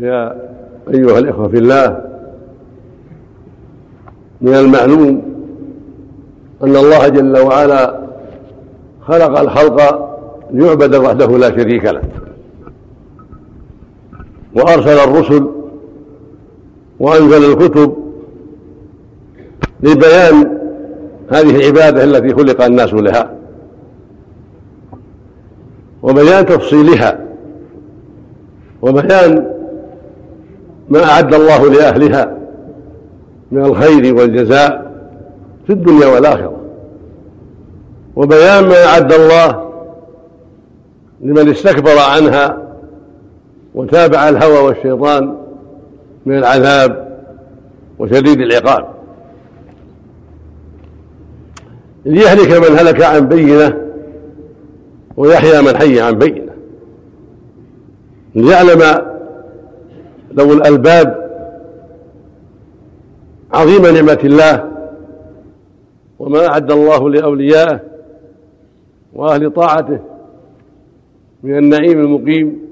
فيا أيها الإخوة في الله من المعلوم أن الله جل وعلا خلق الخلق ليعبد وحده لا شريك له وأرسل الرسل وأنزل الكتب لبيان هذه العبادة التي خلق الناس لها وبيان تفصيلها وبيان ما أعد الله لأهلها من الخير والجزاء في الدنيا والآخرة. وبيان ما أعد الله لمن استكبر عنها وتابع الهوى والشيطان من العذاب وشديد العقاب. ليهلك من هلك عن بينة ويحيى من حي عن بينة. ليعلم ذو الألباب. عظيم نعمة الله. وما أعد الله لأوليائه وأهل طاعته من النعيم المقيم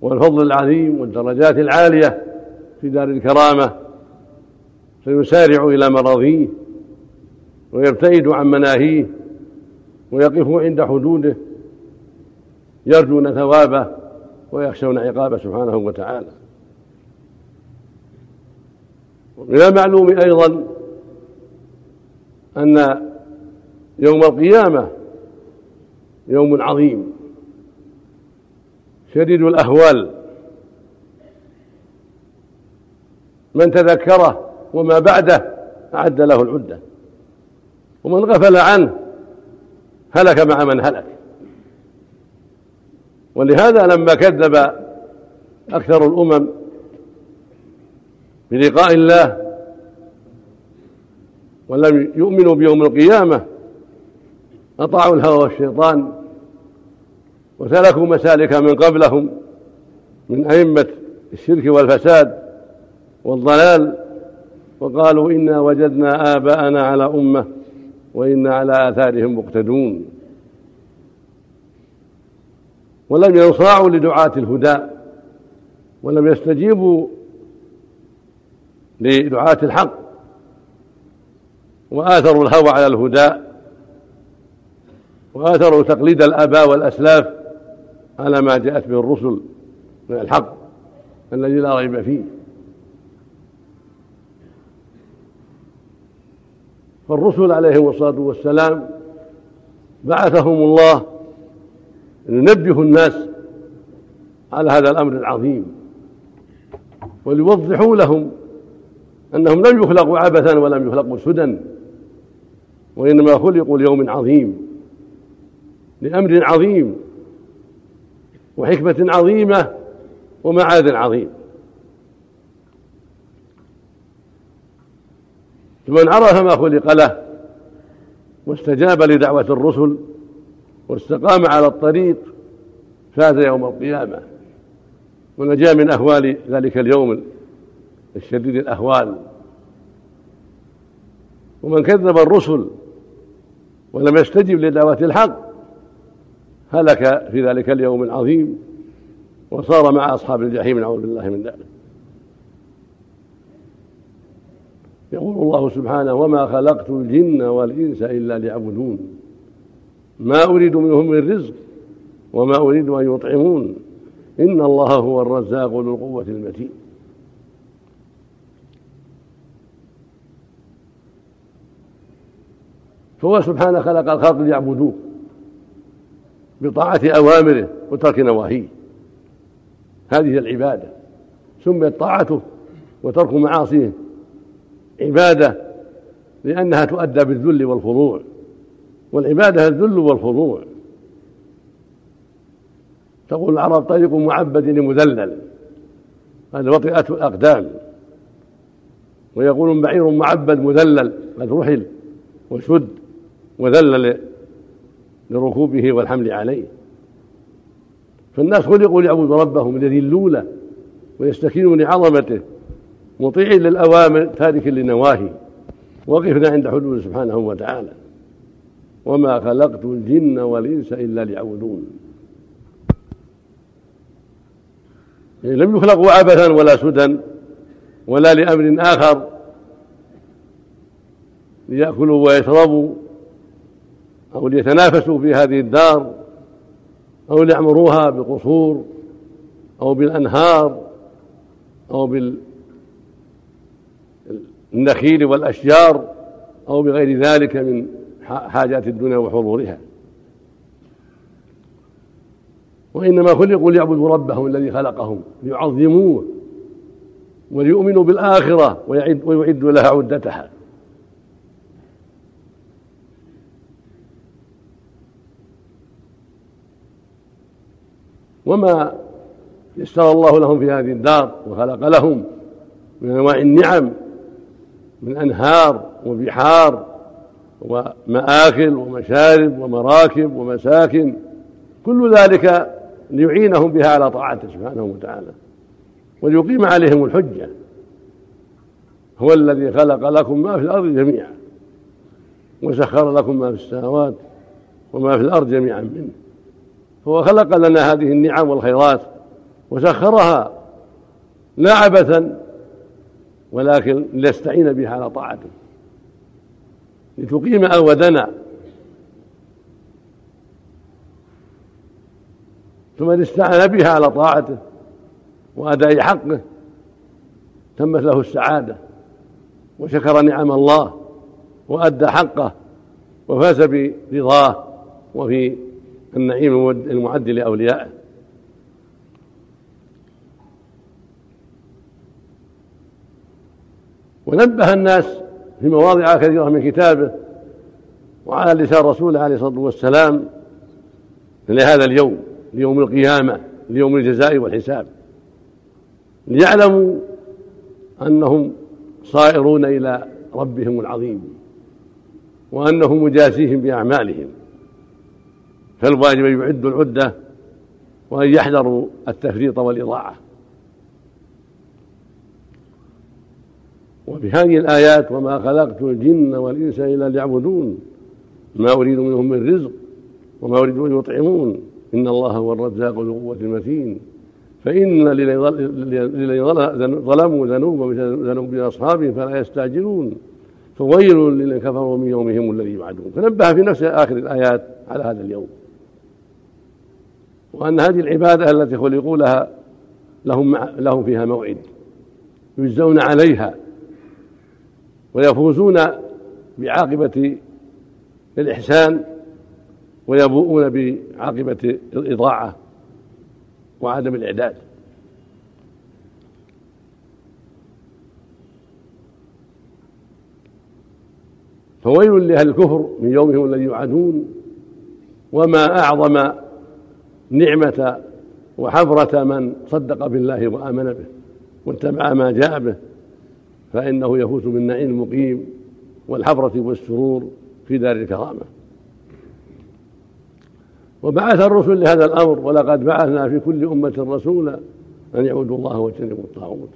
والفضل العظيم والدرجات العالية في دار الكرامة. فيسارع إلى مراضيه ويبتعد عن مناهيه ويقف عند حدوده يرجون ثوابه. ويخشون عقابه سبحانه وتعالى. ومن المعلوم أيضا أن يوم القيامة يوم عظيم. شديد الأهوال. من تذكره وما بعده أعد له العدة. ومن غفل عنه هلك مع من هلك. ولهذا لما كذب أكثر الأمم بلقاء الله ولم يؤمنوا بيوم القيامة أطاعوا الهوى والشيطان وسلكوا مسالك من قبلهم من أئمة الشرك والفساد والضلال وقالوا إنا وجدنا آباءنا على أمة وإنا على آثارهم مقتدون ولم ينصاعوا لدعاة الهدى ولم يستجيبوا لدعاة الحق وآثروا الهوى على الهدى وآثروا تقليد الآباء والأسلاف على ما جاءت به الرسل من الحق الذي لا ريب فيه. فالرسل عليهم الصلاة والسلام بعثهم الله لينبه الناس على هذا الأمر العظيم وليوضحوا لهم أنهم لم يخلقوا عبثا ولم يخلقوا سدى وإنما خلقوا ليوم عظيم لأمر عظيم وحكمة عظيمة ومعاد عظيم. فمن عرف ما خلق له واستجاب لدعوة الرسل واستقام على الطريق فاز يوم القيامة. ونجا من أهوال ذلك اليوم الشديد الأهوال. ومن كذب الرسل ولم يستجب لدعوة الحق هلك في ذلك اليوم العظيم وصار مع أصحاب الجحيم. نعوذ بالله من ذلك. يقول الله سبحانه وما خلقت الجن والإنس إلا ليعبدون. ما أريد منهم من رزق وما أريد أن يطعمون. إن الله هو الرزاق ذو القوة المتين. فهو سبحانه خلق الخلق ليعبدوه بطاعة أوامره وترك نواهيه. هذه العبادة. سميت طاعته وترك معاصيه عبادة لأنها تؤدى بالذل والخضوع والعبادة الذل والخضوع. تقول العرب طريق معبد لمذلل؟ هذا وطئة الأقدام. ويقولون بعير معبد مذلل قد رحل وشد وذلل لركوبه والحمل عليه. فالناس خلقوا ليعبدوا ربهم ليذلوا له ويستكينوا لعظمته مطيع للأوامر تارك للنواهي. وقفنا عند حدود سبحانه وتعالى. وما خلقت الجن والإنس إلا ليعبدون. يعني لم يخلقوا عبثا ولا سدى ولا لأمر آخر ليأكلوا ويشربوا أو ليتنافسوا في هذه الدار أو ليعمروها بالقصور أو بالأنهار أو بالنخيل والأشجار أو بغير ذلك من حاجات الدنيا وحضورها. وإنما خلقوا ليعبدوا ربهم الذي خلقهم ليعظموه وليؤمنوا بالآخرة ويعدوا لها عدتها. وما يسر الله لهم في هذه الدار وخلق لهم من أنواع النعم من أنهار وبحار ومآكل ومشارب ومراكب ومساكن كل ذلك ليعينهم بها على طاعته سبحانه وتعالى وليقيم عليهم الحجة. هو الذي خلق لكم ما في الأرض جميعا وسخر لكم ما في السماوات وما في الأرض جميعا منه. هو خلق لنا هذه النعم والخيرات وسخرها لا عبثا ولكن ليستعين بها على طاعته. لتقيم أودنا. ثم استعان بها على طاعته وأداء حقه تمت له السعادة وشكر نعم الله وأدى حقه وفاز برضاه وفي النعيم المعد لأوليائه. ونبه الناس في مواضع كثيرة من كتابه وعلى لسان رسوله عليه الصلاة والسلام لهذا اليوم ليوم القيامة ليوم الجزاء والحساب. ليعلموا أنهم صائرون إلى ربهم العظيم وأنه مجازيهم بأعمالهم. فالواجب أن يعدوا العدة وأن يحذروا التفريط والإضاعة. وفي هذه الآيات وما خلقت الجن والإنس إلا ليعبدون. ما أريد منهم من رزق وما أريد أن يطعمون. إن الله هو الرزاق ذو القوة المتين. فإن للذين ظلموا ذنوبا ذنوب أصحابهم فلا يستعجلون. فويل للذين كفروا من يومهم الذي يوعدون. فنبه في نفس آخر الآيات على هذا اليوم. وأن هذه العبادة التي خلقوا لها لهم لهم فيها موعد. يجزون عليها ويفوزون بعاقبة الإحسان ويبوؤون بعاقبة الإضاعة وعدم الإعداد. فويل لأهل الكفر من يومهم الذي يوعدون وما أعظم نعمة وحفرة من صدق بالله وآمن به واتبع ما جاء به. فإنه يفوز بالنعيم المقيم والحفرة والسرور في دار الكرامة. وبعث الرسل لهذا الأمر ولقد بعثنا في كل أمة رسولا أن يعبدوا الله واجتنبوا الطاغوت.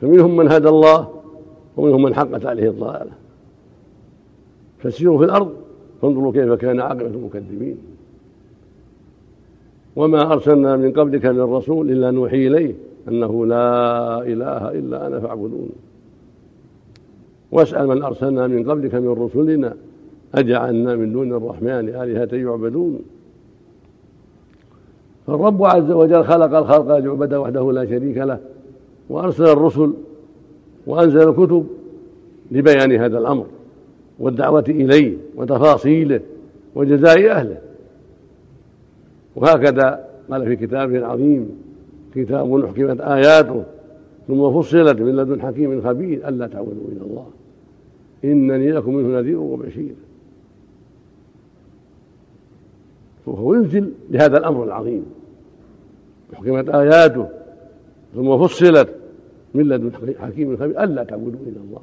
فمنهم من هدى الله ومنهم من حقت عليه الضلالة. فسيروا في الأرض فانظروا كيف كان عاقبة المكذبين. وما أرسلنا من قبلك من رسول إلا نوحي إليه أنه لا إله إلا أنا فاعبدون. واسأل من أرسلنا من قبلك من رسلنا. أجعلنا من دون الرحمن آلهة يعبدون. فالرب عز وجل خلق الخلق ليعبد وحده لا شريك له وأرسل الرسل وأنزل الكتب لبيان هذا الأمر والدعوة إليه وتفاصيله وجزاء أهله. وهكذا قال في كتابه العظيم كتاب حكمت آياته ثم فصلت من لدن حكيم خبير ألا تعبدوا إلى الله. إنني لكم منه نذير وبشير. فهو ينزل لهذا الأمر العظيم. حكمت آياته ثم فصلت من لدن حكيم خبير. ألا تعبدوا إلى الله.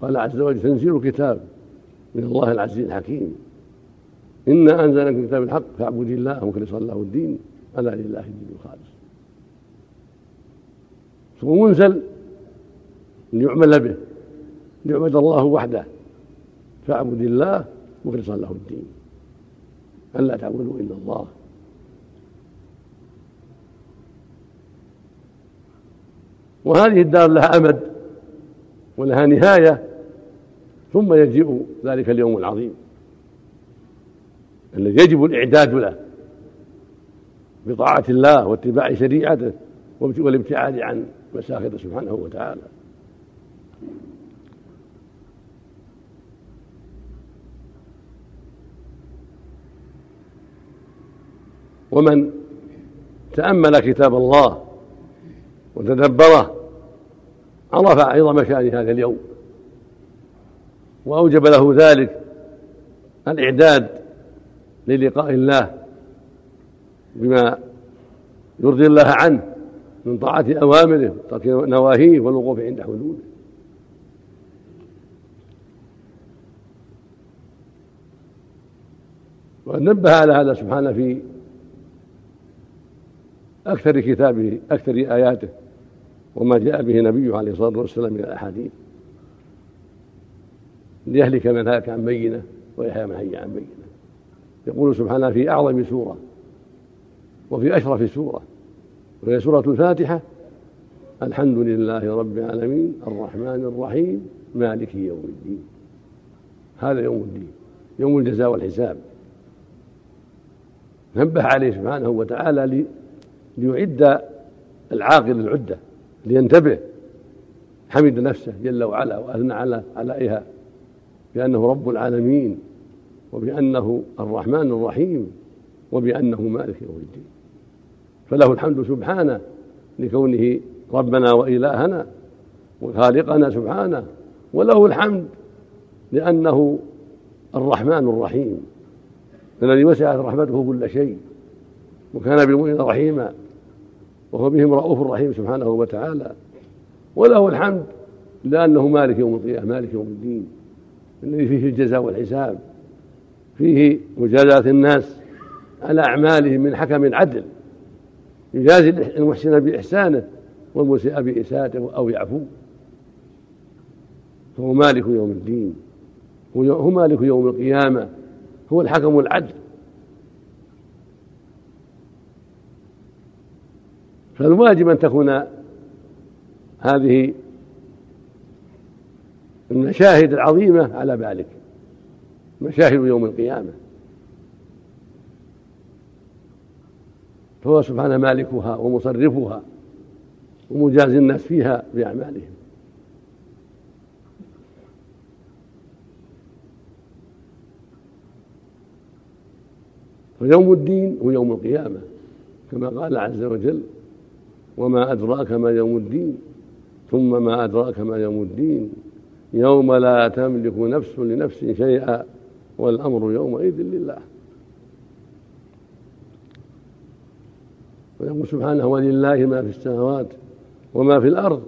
قال عز وجل تنزيل كتاب من الله العزيز الحكيم. إنا أنزلنا كتاب الحق فاعبد الله مخلصا له الدين. ألا لله الدين الخالص. ثم منزل ليعمل به ليعبد الله وحده فاعبد الله مخلصا له الدين. ألا تعبدوا إلا الله. وهذه الدار لها أمد ولها نهاية ثم يجيء ذلك اليوم العظيم. الذي يجب الإعداد له بطاعة الله واتباع شريعته والابتعاد عن مساخطه سبحانه وتعالى. ومن تأمل كتاب الله وتدبره عرف عظم شأن هذا اليوم. وأوجب له ذلك الإعداد للقاء الله بما يرضي الله عنه من طاعة أوامره وترك نواهيه والوقوف عند حدوده. وقد نبه على هذا سبحانه في أكثر كتابه أكثر آياته وما جاء به نبيه عليه الصلاة والسلام من الأحاديث. ليهلك من هلك عن بينة ويحيى من حي عن بينة. يقول سبحانه في أعظم سورة وفي أشرف سورة وهي سورة الفاتحة الحمد لله رب العالمين الرحمن الرحيم مالك يوم الدين. هذا يوم الدين يوم الجزاء والحساب. نبه عليه سبحانه وتعالى ليعد العاقل العدة لينتبه. حمد نفسه جل وعلا وأثنى على عليها بأنه رب العالمين وبأنه الرحمن الرحيم وبأنه مالك يوم الدين. فله الحمد سبحانه لكونه ربنا وإلهنا وخالقنا سبحانه وله الحمد لأنه الرحمن الرحيم. الذي وسعت رحمته كل شيء وكان بالمؤمنين رحيما وهو بهم رؤوف رحيم سبحانه وتعالى. وله الحمد لأنه مالك يوم القيامة مالك يوم الدين الذي فيه الجزاء والحساب فيه مجازاة الناس على أعمالهم من حكم عدل يجازي المحسن بإحسانه والمسيء بإساءته أو يعفو. فهو مالك يوم الدين هو مالك يوم القيامة هو الحكم العدل فالواجب أن تكون هذه المشاهد العظيمة على بالك. مشاهد يوم القيامة. فهو سبحانه مالكها ومصرفها ومجازي الناس فيها بأعمالهم. فيوم الدين هو يوم القيامة كما قال عز وجل وما أدراك ما يوم الدين ثم ما أدراك ما يوم الدين يوم لا تملك نفس لنفس شيئا والأمر يومئذ لله. ويقول سبحانه ولله ما في السماوات وما في الأرض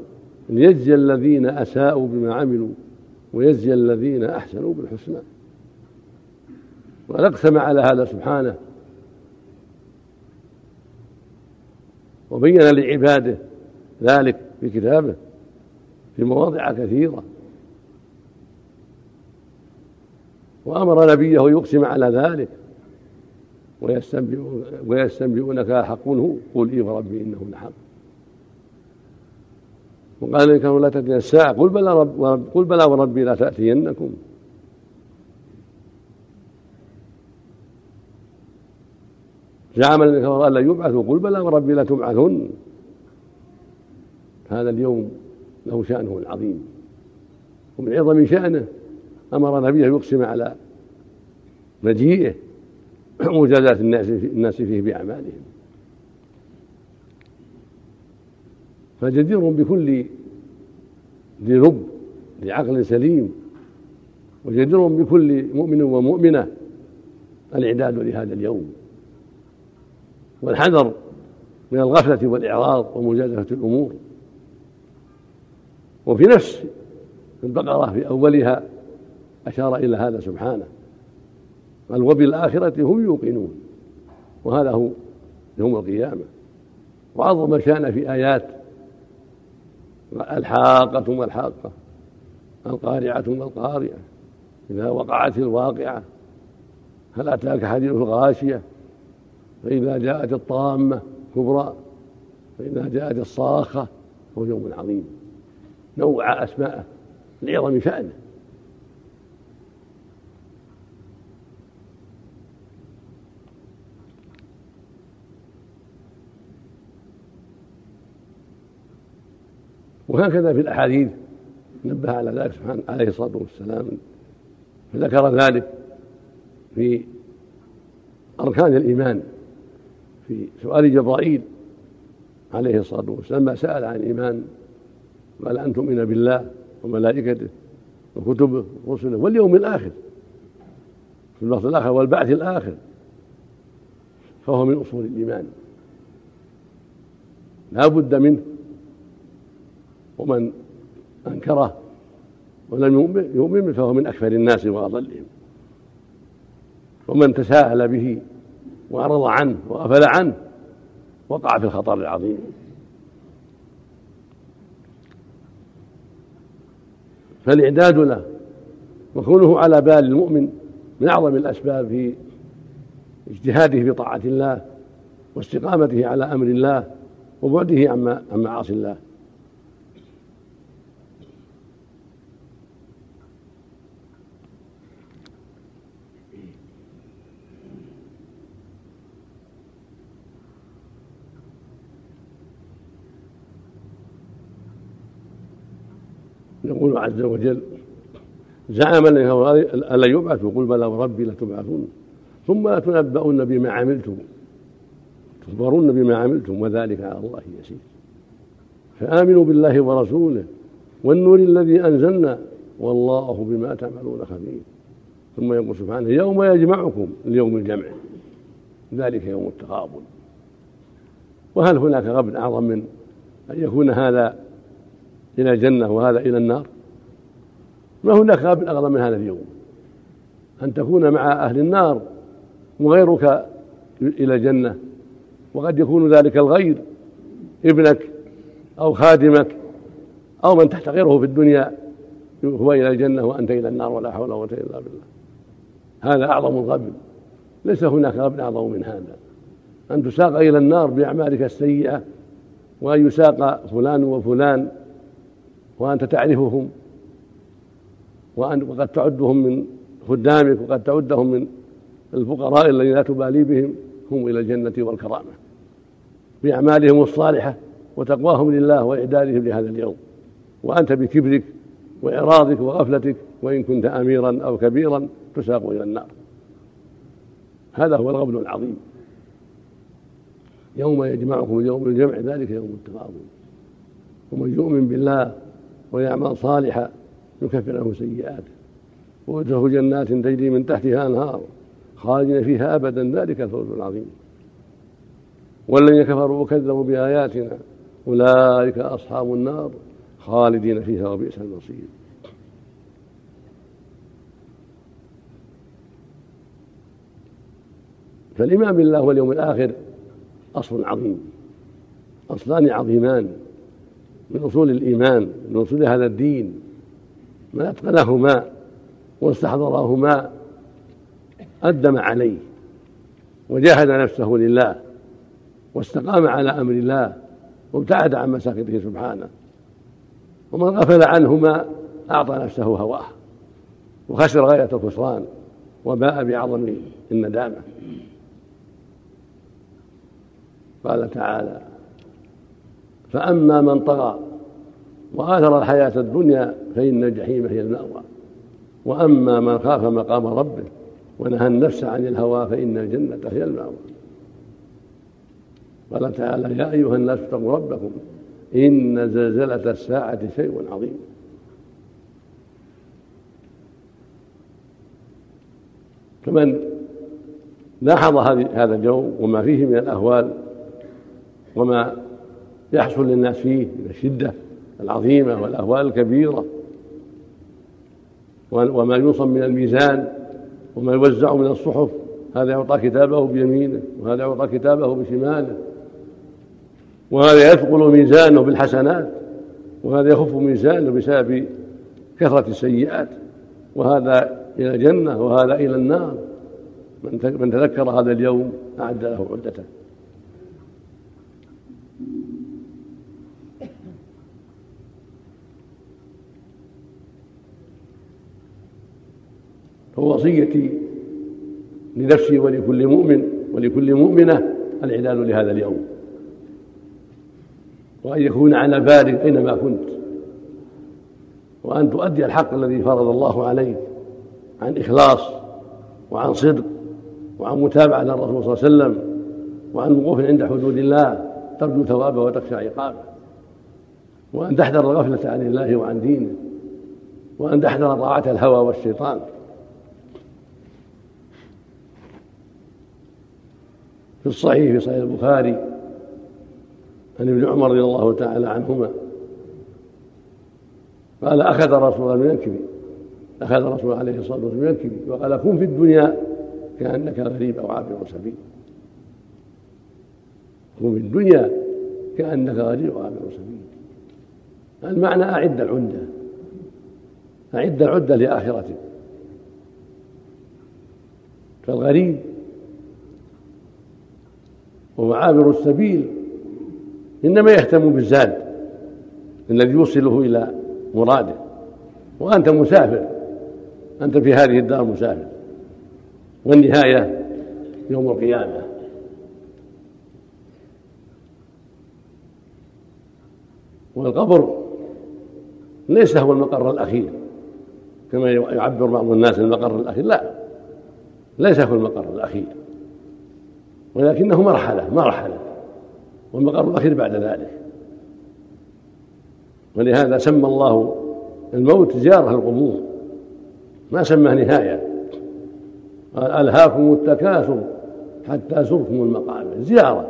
ليجزي الذين أساءوا بما عملوا ويجزي الذين أحسنوا بالحسنى. وقد أقسم على هذا سبحانه. وبين لعباده ذلك في كتابه في مواضع كثيرة. وأمر نبيه يقسم على ذلك. ويستنبئونك حق. هو قل إي وربي إنه لحق وقال إن كانوا لا تأتين الساعة قل بلى رب قل بلى وربي لا تأتينكم. زعم الذين كفروا أن لن يبعثوا قل بلى وربي لتبعثن هذا اليوم له شأنه العظيم ومن عظم شأنه أمر نبيه يقسم على مجيئه ومجازاة الناس الناس فيه بأعمالهم. فجدير بكل ذي لب لعقل سليم وجدير بكل مؤمن ومؤمنة الإعداد لهذا اليوم. والحذر من الغفلة والإعراض ومجازفة الأمور. وفي نفس البقرة في أولها أشار إلى هذا سبحانه. قال وبالآخرة هم يوقنون. وهذا هو يوم القيامة. وعظم شأن في آيات الحاقة ما الحاقة القارعة ما القارعة إذا وقعت الواقعة هل أتاك حديث الغاشية؟ فإذا جاءت الطامة كبرى فإذا جاءت الصاخة هو يوم عظيم. نوع أسماءه لعظم شأنه وهكذا في الأحاديث نبه على ذلك سبحانه عليه الصلاة والسلام فذكر ذلك في أركان الإيمان. في سؤال جبرائيل عليه الصلاة والسلام ما سأل عن الإيمان قال أن تؤمن بالله وملائكته وكتبه ورسله واليوم الآخر في الوقت الآخر والبعث الآخر فهو من أصول الإيمان. لا بد منه ومن أنكره ولم يؤمن فهو من أكثر الناس وأضلهم. ومن تساهل به وأعرض عنه وغفل عنه وقع في الخطر العظيم. فالإعداد له وكونه على بال المؤمن من أعظم الأسباب في اجتهاده في طاعة الله واستقامته على أمر الله وبعده عن معاصي الله. يقول عز وجل زعم أن لن يبعثوا؟ قل بلى وربي لتبعثون ثم لتنبؤن بما عملتم. تخبرون بما عملتم وذلك على الله يسير. فآمنوا بالله ورسوله والنور الذي أنزلنا والله بما تعملون خبير. ثم يقول سبحانه يوم يجمعكم ليوم الجمع. ذلك يوم التغابن. وهل هناك غبن أعظم من أن يكون هذا إلى الجنة وهذا إلى النار؟ ما هناك غاب أغلى من هذا اليوم. أن تكون مع أهل النار وغيرك إلى الجنة وقد يكون ذلك الغير ابنك أو خادمك أو من تحتقره في الدنيا هو إلى الجنة وأنت إلى النار ولا حول ولا قوة إلا بالله. هذا أعظم الغبن ليس هناك غبن أعظم من هذا. أن تساق إلى النار بأعمالك السيئة وأن يساق فلان وفلان وأنت تعرفهم. وأن وقد تعدهم من خدامك وقد تعدهم من الفقراء الذين لا تبالي بهم هم إلى الجنة والكرامة. بأعمالهم الصالحة وتقواهم لله وإعدادهم لهذا اليوم. وأنت بكبرك وإعراضك وغفلتك وإن كنت أميرا أو كبيرا تساق إلى النار. هذا هو الغبن العظيم. يوم يجمعكم يوم الجمع ذلك يوم التغابن ومن يؤمن بالله ويعمل صالحا يكفر عنه سيئاته. ويدخل جنات تجري من تحتها أنهار خالدين فيها ابدا. ذلك الفوز العظيم. والذين كفروا وكذبوا بآياتنا أولئك أصحاب النار خالدين فيها وبئس المصير. فالإيمان بالله واليوم الآخر أصل عظيم. أصلان عظيمان. من أصول الإيمان من أصول هذا الدين. من أتقنهما واستحضرهما أدم عليه وجاهد نفسه لله واستقام على أمر الله وابتعد عن مساخطه سبحانه ومن غفل عنهما أعطى نفسه هواه وخسر غاية الخسران وباء بعظم الندامة. قال تعالى فأما من طغى وآثر الحياة الدنيا فإن الجحيم هي المأوى. وأما من خاف مقام ربه ونهى النفس عن الهوى فإن الجنة هي المأوى. قال تعالى يا أيها الناس اتقوا ربكم إن زلزلة الساعة شيء عظيم. فمن لاحظ هذا اليوم وما فيه من الأهوال وما يحصل للناس فيه من الشدة العظيمة والأهوال الكبيرة. وما ينصب من الميزان وما يوزع من الصحف. هذا يعطى كتابه بيمينه وهذا يعطى كتابه بشماله. وهذا يثقل ميزانه بالحسنات وهذا يخف ميزانه بسبب كثرة السيئات. وهذا إلى الجنة وهذا إلى النار. من تذكر هذا اليوم أعد له عدته. فوصيتي لنفسي ولكل مؤمن ولكل مؤمنة الإعداد لهذا اليوم. وأن يكون على بالك أينما كنت. وأن تؤدي الحق الذي فرض الله عليك عن إخلاص وعن صدق وعن متابعة الرسول صلى الله عليه وسلم وعن وقوف عند حدود الله ترجو ثوابه وتخشى عقابه. وأن تحذر الغفلة عن الله وعن دينه. وأن تحذر طاعة الهوى والشيطان. في الصحيح في صحيح البخاري عن ابن عمر رضي الله تعالى عنهما. قال أخذ رسول الله ينكبي أخذ رسول عليه الصلاة والسلام ينكبي وقال كن في الدنيا كأنك غريب أو عابر سبيل. كن في الدنيا كأنك غريب أو عابر سبيل. المعنى أعد العدة. أعد العدة لآخرتك فالغريب وهو عابر السبيل إنما يهتم بالزاد الذي يوصله إلى مراده. وأنت مسافر أنت في هذه الدار مسافر. والنهاية يوم القيامة. والقبر ليس هو المقر الأخير كما يعبر بعض الناس المقر الأخير. لا ليس هو المقر الأخير. ولكنه مرحلة مرحلة. والمقر الأخير بعد ذلك. ولهذا سمى الله الموت زيارة القبور. ما سماه نهاية. قال ألهاكم التكاثر حتى زرتم المقابر. زيارة.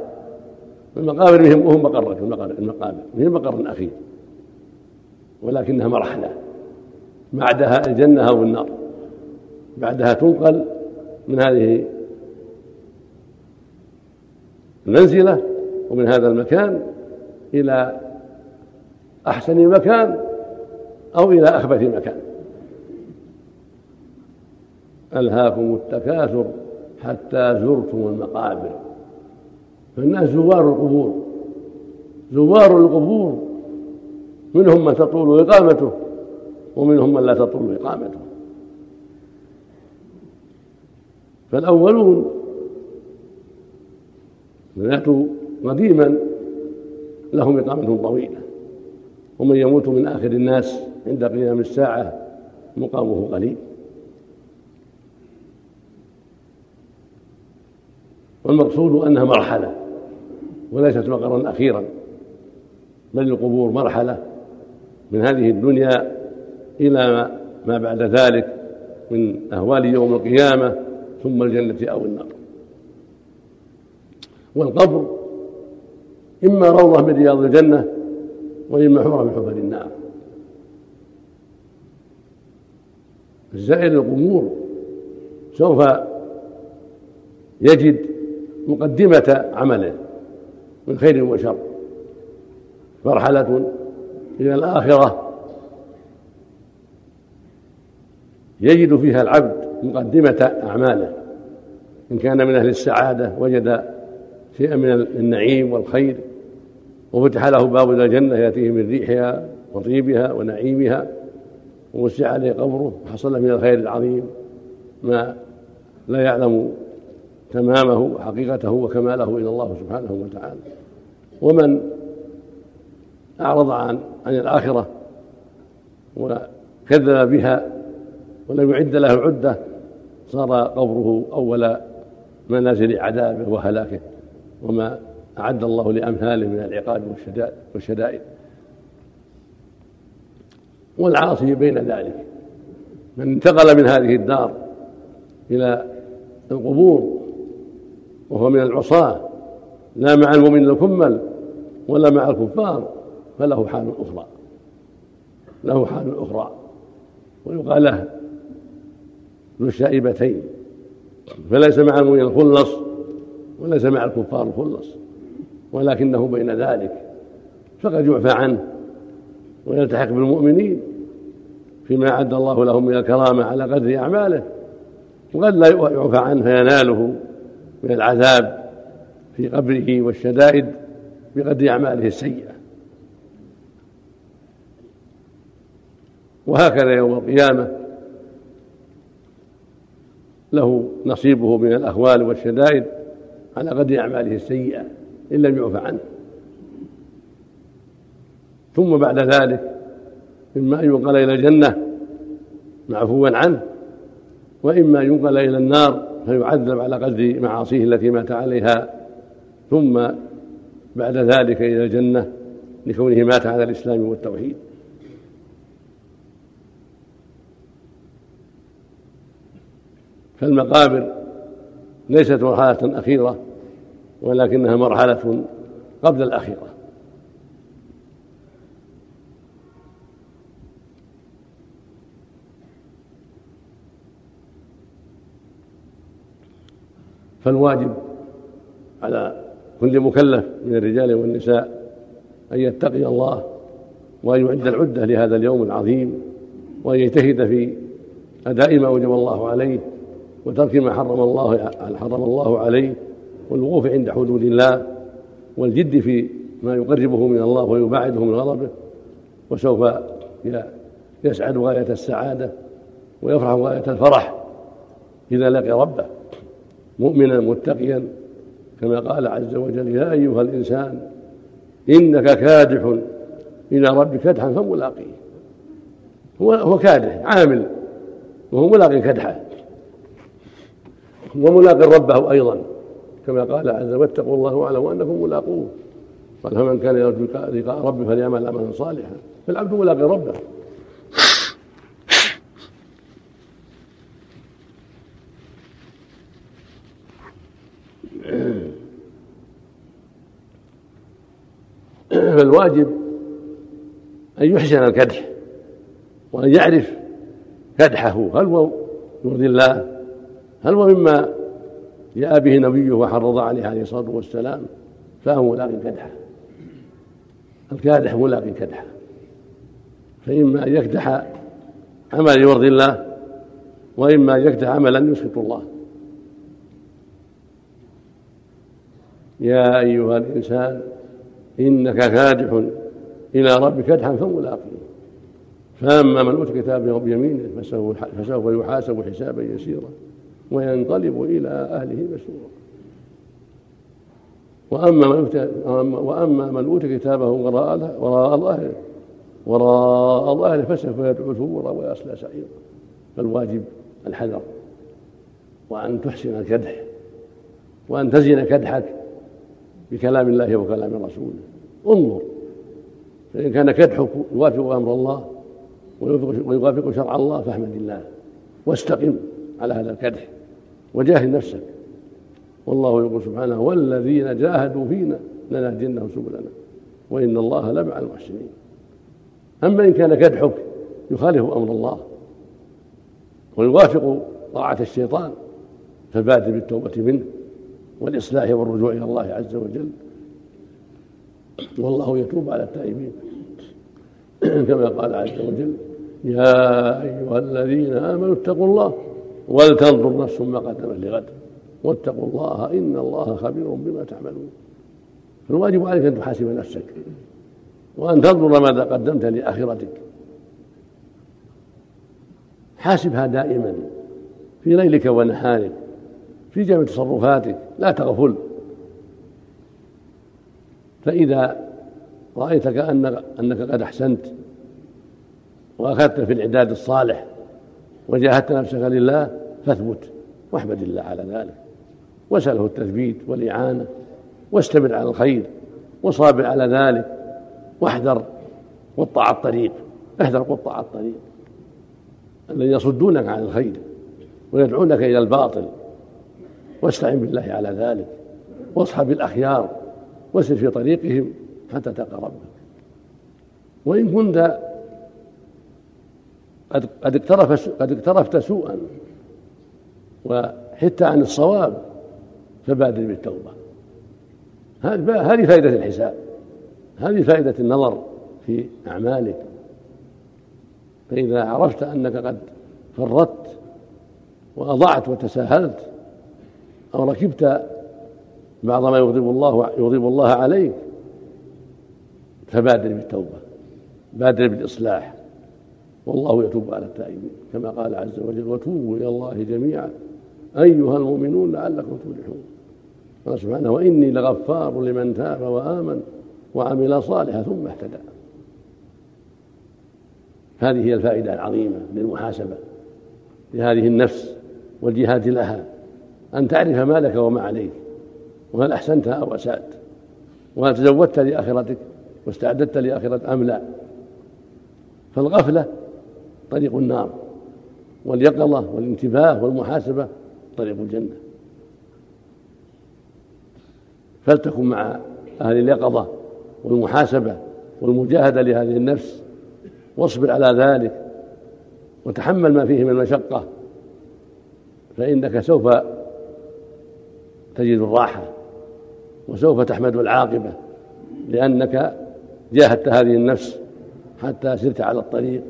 المقابر مهم وهم مقر المقابر هي مقر أخير. ولكنها مرحلة. بعدها الجنة أو النار بعدها تنقل من هذه المنزلة ومن هذا المكان إلى أحسن مكان أو إلى أخبث مكان. ألهاكم التكاثر حتى زرتم المقابر. فالناس زوار القبور زوار القبور منهم من تطول إقامته ومنهم من لا تطول إقامته. فالأولون ماتوا قديما لهم إقامة طويلة. ومن يموت من آخر الناس عند قيام الساعة مقامه قليل. والمقصود أنها مرحلة وليست مقرا أخيرا بل القبور مرحلة من هذه الدنيا إلى ما بعد ذلك من أهوال يوم القيامة ثم الجنة أو النار. والقبر إما روضة من رياض الجنة وإما حفرة من حفر النار. الزائر القبور سوف يجد مقدمة عمله من خير وشر. مرحلة إلى الآخرة. يجد فيها العبد مقدمة أعماله. إن كان من أهل السعادة وجد شيئا من النعيم والخير. وفتح له باب إلى الجنة يأتيه من ريحها وطيبها ونعيمها ووسع عليه قبره وحصل من الخير العظيم. ما لا يعلم تمامه وحقيقته وكماله إلى الله سبحانه وتعالى. ومن أعرض عن عن الآخرة وكذب بها ولم يعد له عدة صار قبره أول منازل عذابه وهلاكه. وما أعد الله لأمثاله من العقاب والشدائد. والعاصي بين ذلك. من انتقل من هذه الدار إلى القبور وهو من العصاة لا مع المؤمن الكمل ولا مع الكفار فله حال أخرى. له حال أخرى. ويقال له ذو الشائبتين. فليس مع المؤمن الخلص وليس مع الكفار الخلص ولكنه بين ذلك. فقد يعفى عنه ويلتحق بالمؤمنين فيما أعد الله لهم من الكرامة على قدر أعماله. وقد لا يعفى عنه فيناله من العذاب في قبره والشدائد بقدر أعماله السيئة. وهكذا يوم القيامة له نصيبه من الأهوال والشدائد على قدر أعماله السيئة إن لم يعفى عنه. ثم بعد ذلك إما أن ينقل إلى الجنة معفوا عنه وإما ينقل إلى النار فيعذب على قدر معاصيه التي مات عليها. ثم بعد ذلك إلى الجنة لكونه مات على الإسلام والتوحيد. فالمقابر ليست مرحلة أخيرة ولكنها مرحلة قبل الأخيرة. فالواجب على كل مكلف من الرجال والنساء أن يتقي الله وأن يعد العدة لهذا اليوم العظيم وأن يجتهد في أداء ما أوجب الله عليه وترك ما حرم الله حرم الله عليه والوقوف عند حدود الله والجد في ما يقربه من الله ويباعده من غضبه وسوف يسعد غاية السعادة ويفرح غاية الفرح إذا لقي ربه مؤمنا متقيا كما قال عز وجل يا أيها الإنسان إنك كادح إلى ربك كدحا فملاقيه. هو هو كادح عامل وهو ملاقي كدحه. وملاق ربه أيضا. كما قال عز وجل واتقوا الله واعلموا أنكم ملاقوه. قال فمن كان يرجو لقاء ربه فليعمل عملا صالحا. فالعبد ملاقي ربه. فالواجب أن يحسن الكدح وأن يعرف كدحه هل هو يرضي الله هل هو مما جاء به نبيه وحرض عليه عليه الصلاة والسلام فهو ملاق كدحة. الكادح ملاق كدحة. فإما أن يكدح عملا يرضي الله وإما أن يكدح عملا يسخط الله. يا أيها الإنسان إنك كادح إلى ربك كدحا فملاقيه فأما من أوتي كتابه بيمينه فسوف يحاسب حسابا يسيرا. وينقلب إلى أهله مسرورا وأما من وأما من أوتي كتابه وراء وراء ظهره وراء ظهره فسوف يدعو ثبورا ويصلى سعيرا. فالواجب الحذر وأن تحسن الكدح وأن تزين كدحك بكلام الله وكلام رسوله. انظر فإن كان كدحك يوافق أمر الله ويوافق شرع الله فاحمد الله واستقم على هذا الكدح. وجاهد نفسك. والله يقول سبحانه والذين جاهدوا فينا لنهدينهم سبلنا. وإن الله لمع المحسنين. أما إن كان كدحك يخالف أمر الله. ويوافق طاعة الشيطان فبادر بالتوبة منه والإصلاح والرجوع إلى الله عز وجل. والله يتوب على التائبين. كما قال عز وجل يا أيها الذين آمنوا اتقوا الله ولتنظر نفس ما قدمت لغد. واتقوا الله إن الله خبير بما تعملون. فالواجب عليك أن تحاسب نفسك. وأن تنظر ماذا قدمت لآخرتك. حاسبها دائما. في ليلك ونهارك. في جميع تصرفاتك. لا تغفل. فإذا رأيت كأنك أنك قد أحسنت وأخذت في الإعداد الصالح وجاهدت نفسك لله فاثبت واحمد الله على ذلك. واسأله التثبيت والإعانة واستمر على الخير وصابر على ذلك واحذر قطع الطريق احذر قطع الطريق الذين يصدونك عن الخير ويدعونك إلى الباطل. واستعن بالله على ذلك واصحب الأخيار وسر في طريقهم حتى تلقى ربك. وإن كنت قد اقترف قد اقترفت سوءا وحدت عن الصواب فبادر بالتوبة. هذه فائدة الحساب. هذه فائدة النظر في أعمالك. فإذا عرفت أنك قد فرطت وأضعت وتساهلت أو ركبت بعض ما يغضب الله يغضب الله عليك فبادر بالتوبة. بادر بالإصلاح. والله يتوب على التائبين. كما قال عز وجل وتوبوا إلى الله جميعا. أيها المؤمنون لعلكم تفلحون. قال سبحانه وإني لغفار لمن تاب وآمن وعمل صالحا ثم اهتدى. هذه هي الفائدة العظيمة للمحاسبة لهذه النفس والجهاد لها. أن تعرف ما لك وما عليك وهل أحسنت أو أسأت وهل تزودت لآخرتك واستعددت لآخرة أم لا. فالغفلة طريق النار واليقظة والانتباه والمحاسبة طريق الجنة. فلتكن مع أهل اليقظة والمحاسبة والمجاهدة لهذه النفس واصبر على ذلك وتحمل ما فيه من المشقة فإنك سوف تجد الراحة وسوف تحمد العاقبة لأنك جاهدت هذه النفس حتى سرت على الطريق.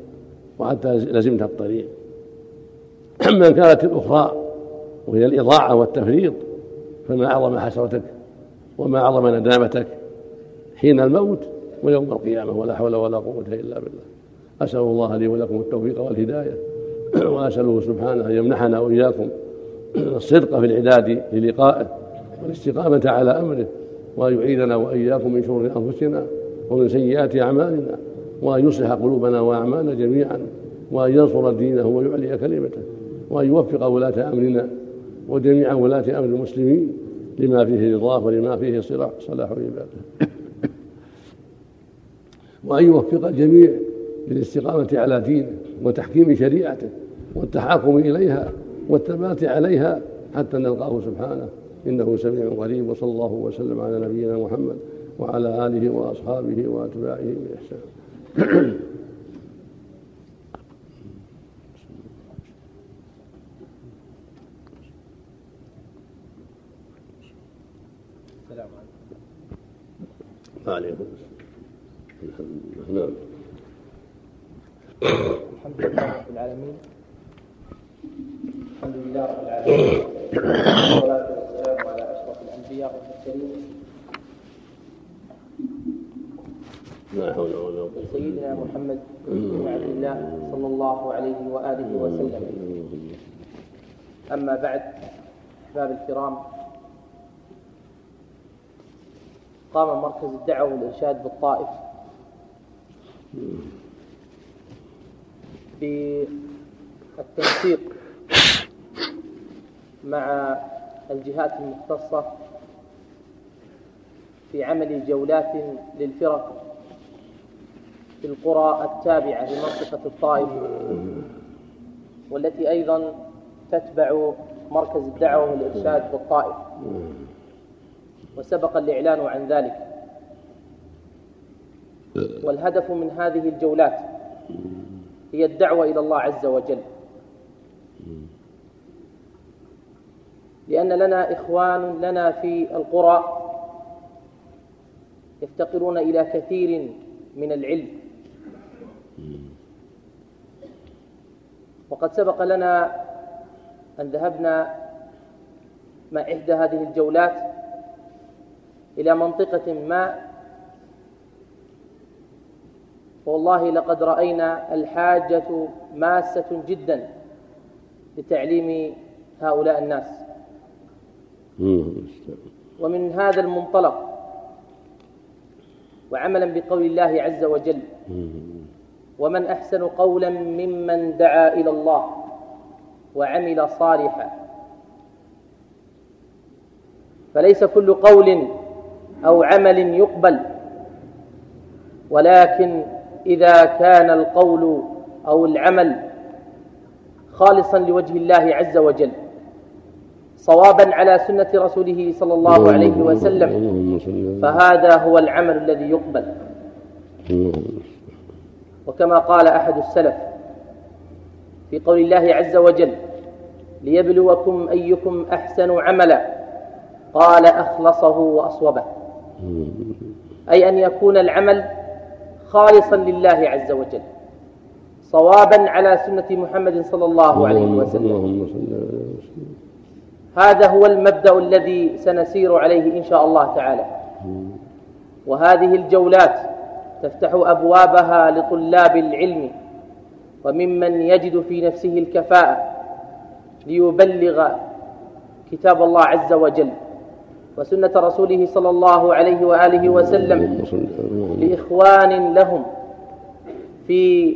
وحتى لزمت الطريق. أما إن كانت الأخرى وهي الإضاعة والتفريط فما أعظم حسرتك وما أعظم ندامتك حين الموت ويوم القيامة ولا حول ولا قوة إلا بالله. أسأل الله لي ولكم التوفيق والهداية. وأسأله سبحانه أن يمنحنا وإياكم الصدق في العداد للقائه والاستقامة على أمره وأن يعيذنا وإياكم من شرور أنفسنا ومن سيئات أعمالنا. وأن يصلح قلوبنا وأعمالنا جميعا وأن ينصر دينه ويعلي كلمته وأن يوفق ولاة أمرنا وجميع ولاة أمر المسلمين لما فيه رضاه ولما فيه صلاح صلاح عباده وأن يوفق الجميع للاستقامة على دينه وتحكيم شريعته والتحاكم إليها والثبات عليها حتى نلقاه سبحانه. إنه سميع قريب وصلى الله وسلم على نبينا محمد وعلى آله وأصحابه وأتباعه بإحسان. عليكم. نعم الحمد لله رب العالمين. الحمد لله رب العالمين. والصلاة والسلام على أشرف الأنبياء والمرسلين. لا حول ولا قوة سيدنا محمد بن عبد الله صلى الله عليه وآله وسلم. أما بعد أحباب الكرام قام مركز الدعوة والإرشاد بالطائف. بالتنسيق مع الجهات المختصة في عمل جولات للفرق. في القرى التابعة لمنطقة الطائف والتي أيضا تتبع مركز الدعوة والإرشاد بالطائف. وسبق الإعلان عن ذلك. والهدف من هذه الجولات هي الدعوة إلى الله عز وجل. لأن لنا إخوان لنا في القرى يفتقرون إلى كثير من العلم. وقد سبق لنا أن ذهبنا مع إحدى هذه الجولات إلى منطقة ما. والله لقد رأينا الحاجة ماسة جدا لتعليم هؤلاء الناس. ومن هذا المنطلق وعملا بقول الله عز وجل ومن أحسن قولا ممن دعا إلى الله وعمل صالحا. فليس كل قول أو عمل يقبل ولكن إذا كان القول أو العمل خالصا لوجه الله عز وجل صوابا على سنة رسوله صلى الله عليه وسلم فهذا هو العمل الذي يقبل. وكما قال أحد السلف في قول الله عز وجل ليبلوكم أيكم أحسن عملا. قال أخلصه وأصوبه. أي أن يكون العمل خالصا لله عز وجل صوابا على سنة محمد صلى الله عليه وسلم. هذا هو المبدأ الذي سنسير عليه إن شاء الله تعالى. وهذه الجولات تفتح أبوابها لطلاب العلم وممن يجد في نفسه الكفاءة ليبلغ كتاب الله عز وجل وسنة رسوله صلى الله عليه وآله وسلم لإخوان لهم في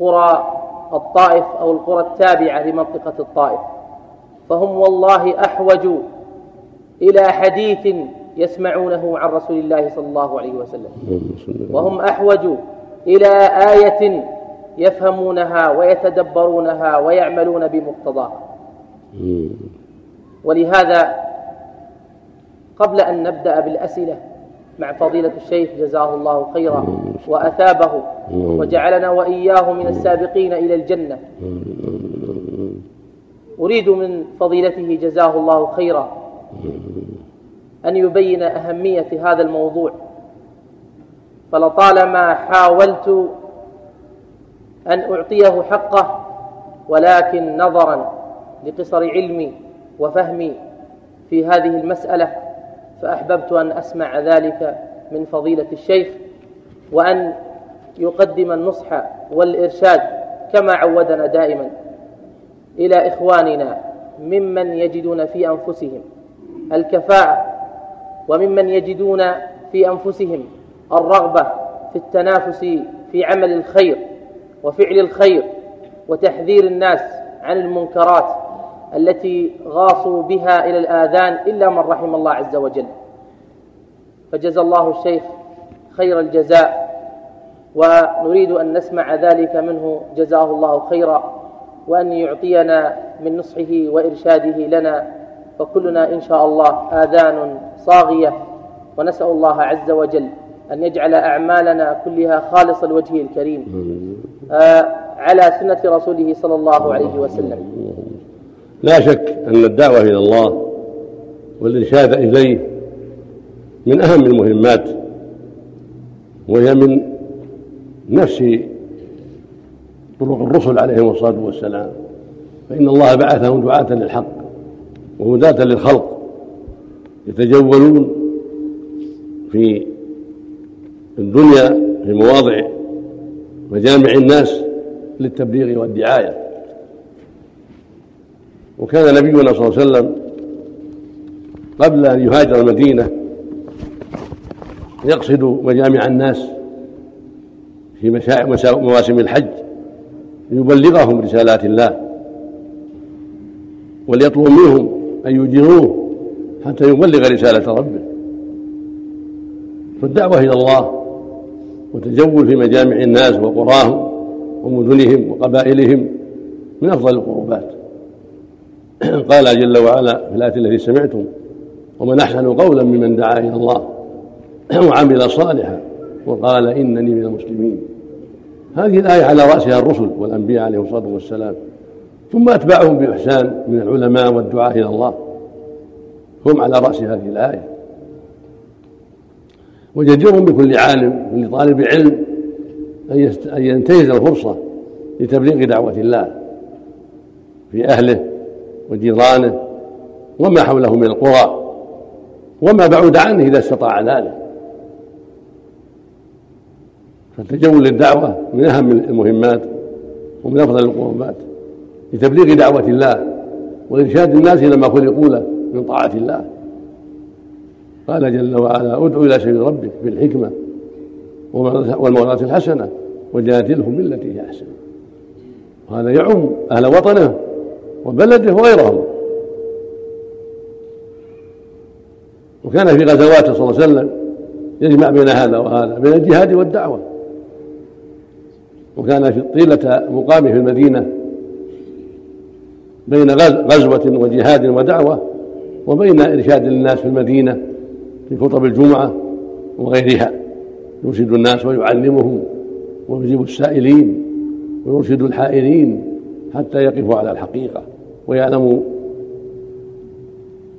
قرى الطائف أو القرى التابعة لمنطقة الطائف. فهم والله أحوج إلى حديث يسمعونه عن رسول الله صلى الله عليه وسلم. وهم أحوج إلى آية يفهمونها ويتدبرونها ويعملون بمقتضاها. ولهذا قبل أن نبدأ بالأسئلة مع فضيلة الشيخ جزاه الله خيرا وأثابه وجعلنا وإياه من السابقين إلى الجنة. أريد من فضيلته جزاه الله خيرا. أن يبين أهمية هذا الموضوع. فلطالما حاولت أن أعطيه حقه ولكن نظرا لقصر علمي وفهمي في هذه المسألة فأحببت أن أسمع ذلك من فضيلة الشيخ وأن يقدم النصح والإرشاد كما عودنا دائما إلى إخواننا ممن يجدون في أنفسهم الكفاءة وممن يجدون في أنفسهم الرغبة في التنافس في عمل الخير وفعل الخير وتحذير الناس عن المنكرات التي غاصوا بها إلى الآذان إلا من رحم الله عز وجل. فجزى الله الشيخ خير الجزاء ونريد أن نسمع ذلك منه. جزاه الله خيرا وأن يعطينا من نصحه وإرشاده لنا فكلنا إن شاء الله آذان صاغية ونسأل الله عز وجل أن يجعل أعمالنا كلها خالص لوجهه الكريم آه على سنة رسوله صلى الله عليه وسلم. لا شك أن الدعوة إلى الله والإرشاد إليه من أهم المهمات وهي من نفس طرق الرسل عليهم الصلاة والسلام. فإن الله بعثهم دعاة للحق. وهداة للخلق يتجولون في الدنيا في مواضع مجامع الناس للتبليغ والدعاية. وكان نبينا صلى الله عليه وسلم قبل أن يهاجر المدينة يقصد مجامع الناس في مواسم الحج ليبلغهم رسالات الله وليطلب منهم أن يجيروه حتى يبلغ رسالة ربه. فالدعوة إلى الله وتجول في مجامع الناس وقراهم ومدنهم وقبائلهم من أفضل القربات. قال جل وعلا في الآية التي سمعتم ومن أحسن قولا ممن دعا إلى الله وعمل صالحا وقال إنني من المسلمين. هذه الآية على رأسها الرسل والأنبياء عليهم الصلاة والسلام. ثم أتبعهم بإحسان من العلماء والدعاة إلى الله. هم على رأس هذه الآية. وجدير بكل عالم كل طالب علم أن ينتهز الفرصة لتبليغ دعوة الله في أهله وجيرانه وما حوله من القرى وما بعد عنه إذا استطاع ذلك. فالتجول للدعوة من أهم المهمات ومن أفضل القربات. لتبليغ دعوة الله وإرشاد الناس إلى ما خلقوا له من طاعة الله. قال جل وعلا ادع إلى سبيل ربك بالحكمة والموعظة الحسنة وجادلهم بالتي هي أحسن. وهذا يعم أهل وطنه وبلده وغيرهم. وكان في غزواته صلى الله عليه وسلم يجمع بين هذا وهذا بين الجهاد والدعوة. وكان في طيلة مقامه في المدينة بين غزوة وجهاد ودعوة وبين إرشاد الناس في المدينة في خطب الجمعة وغيرها. يرشد الناس ويعلمهم ويجيب السائلين ويرشد الحائرين حتى يقفوا على الحقيقة ويعلموا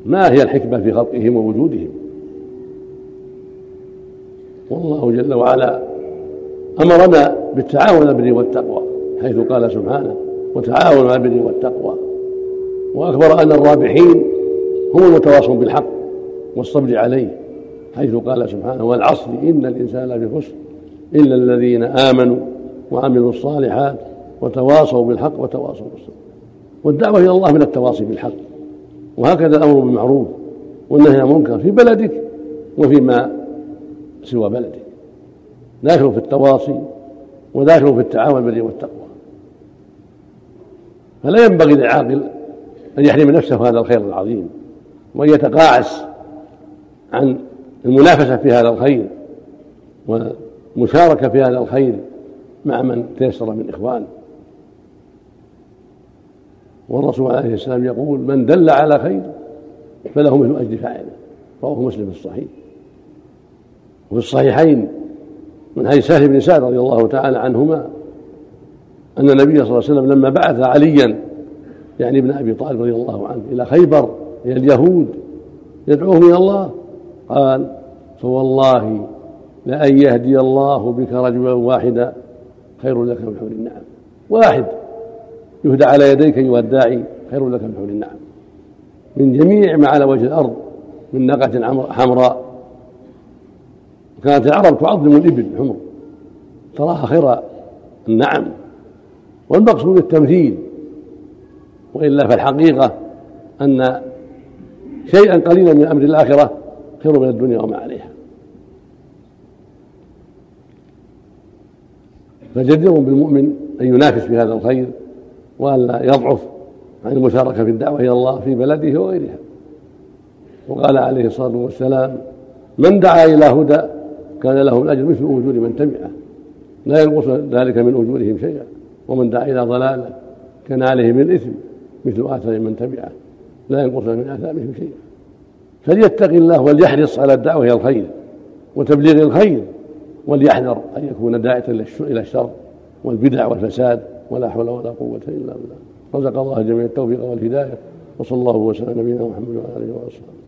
ما هي الحكمة في خلقهم ووجودهم. والله جل وعلا أمرنا بالتعاون على البر والتقوى حيث قال سبحانه وتعاونوا على البر والتقوى. وأخبر أن الرابحين هم المتواصون بالحق والصبر عليه حيث قال سبحانه والعصر إن الإنسان لفي خسر إلا الذين آمنوا وعملوا الصالحات وتواصوا بالحق وتواصوا بالصبر. والدعوة إلى الله من التواصي بالحق وهكذا الأمر بالمعروف والنهي عن المنكر في بلدك وفيما سوى بلدك. داخل في التواصي وداخل في التعاون بالبر والتقوى. فلا ينبغي للعاقل أن يحرم نفسه هذا الخير العظيم وأن يتقاعس عن المنافسة في هذا الخير والمشاركة في هذا الخير مع من تيسر من إخوانه. والرسول عليه السلام يقول من دل على خير فله مثل أجر فاعله رواه مسلم في الصحيح. وفي الصحيحين من حديث سهل بن سعد رضي الله تعالى عنهما أن النبي صلى الله عليه وسلم لما بعث عليا يعني ابن أبي طالب رضي الله عنه إلى خيبر إلى اليهود يدعوهم إلى الله. قال فوالله لأن يهدي الله بك رجلا واحدا خير لك من حور النعم. واحد. يهدى على يديك أيها الداعي خير لك من حور النعم. من جميع ما على وجه الأرض من ناقة حمراء. كانت العرب تعظم الإبل الحمر تراها خير النعم. والمقصود التمثيل. وإلا فالحقيقة أن شيئا قليلا من أمر الآخرة خير من الدنيا وما عليها. فجدير بالمؤمن أن ينافس في هذا الخير والا يضعف عن المشاركة في الدعوة إلى الله في بلده وغيرها. وقال عليه الصلاة والسلام من دعا إلى هدى كان له الاجر مثل اجور من تبعه. لا ينقص ذلك من أجورهم شيئا. ومن دعا إلى ضلالة كان عليه من الاثم مثل اثر من تبعه. لا ينقص من اثامهم شيئا فليتق الله وليحرص على الدعوة إلى الخير وتبليغ الخير وليحذر أن يكون داعية إلى الشر والبدع والفساد. ولا حول ولا قوة إلا بالله. رزق الله الجميع التوفيق والهداية. وصلى الله وسلم على نبينا محمد وعلى آله وصحبه